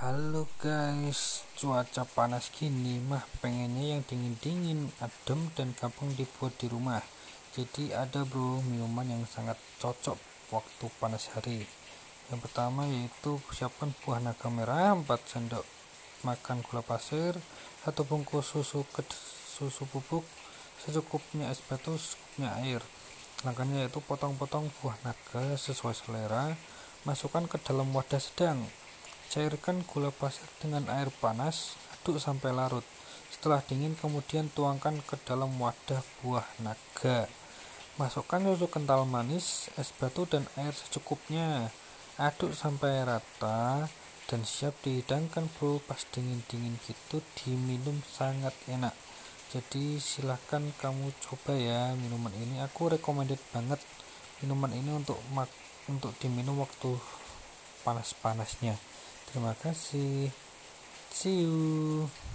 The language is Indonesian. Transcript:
Halo guys, cuaca panas gini mah pengennya yang dingin-dingin, adem dan gampang dibuat di rumah. Jadi ada bro minuman yang sangat cocok waktu panas hari. Yang pertama yaitu siapkan buah naga merah 4 sendok makan gula pasir, satu bungkus susu ke susu bubuk, secukupnya es batu, secukupnya air. Langkahnya yaitu potong-potong buah naga sesuai selera, masukkan ke dalam wadah sedang Cairkan gula pasir dengan air panas, aduk sampai larut. Setelah dingin kemudian tuangkan ke dalam wadah buah naga. Masukkan susu kental manis, es batu dan air secukupnya. Aduk sampai rata dan siap dihidangkan bro pas dingin-dingin gitu diminum sangat enak. Jadi silahkan kamu coba ya minuman ini. Aku recommended banget minuman ini untuk untuk diminum waktu panas-panasnya. Terima kasih. See you.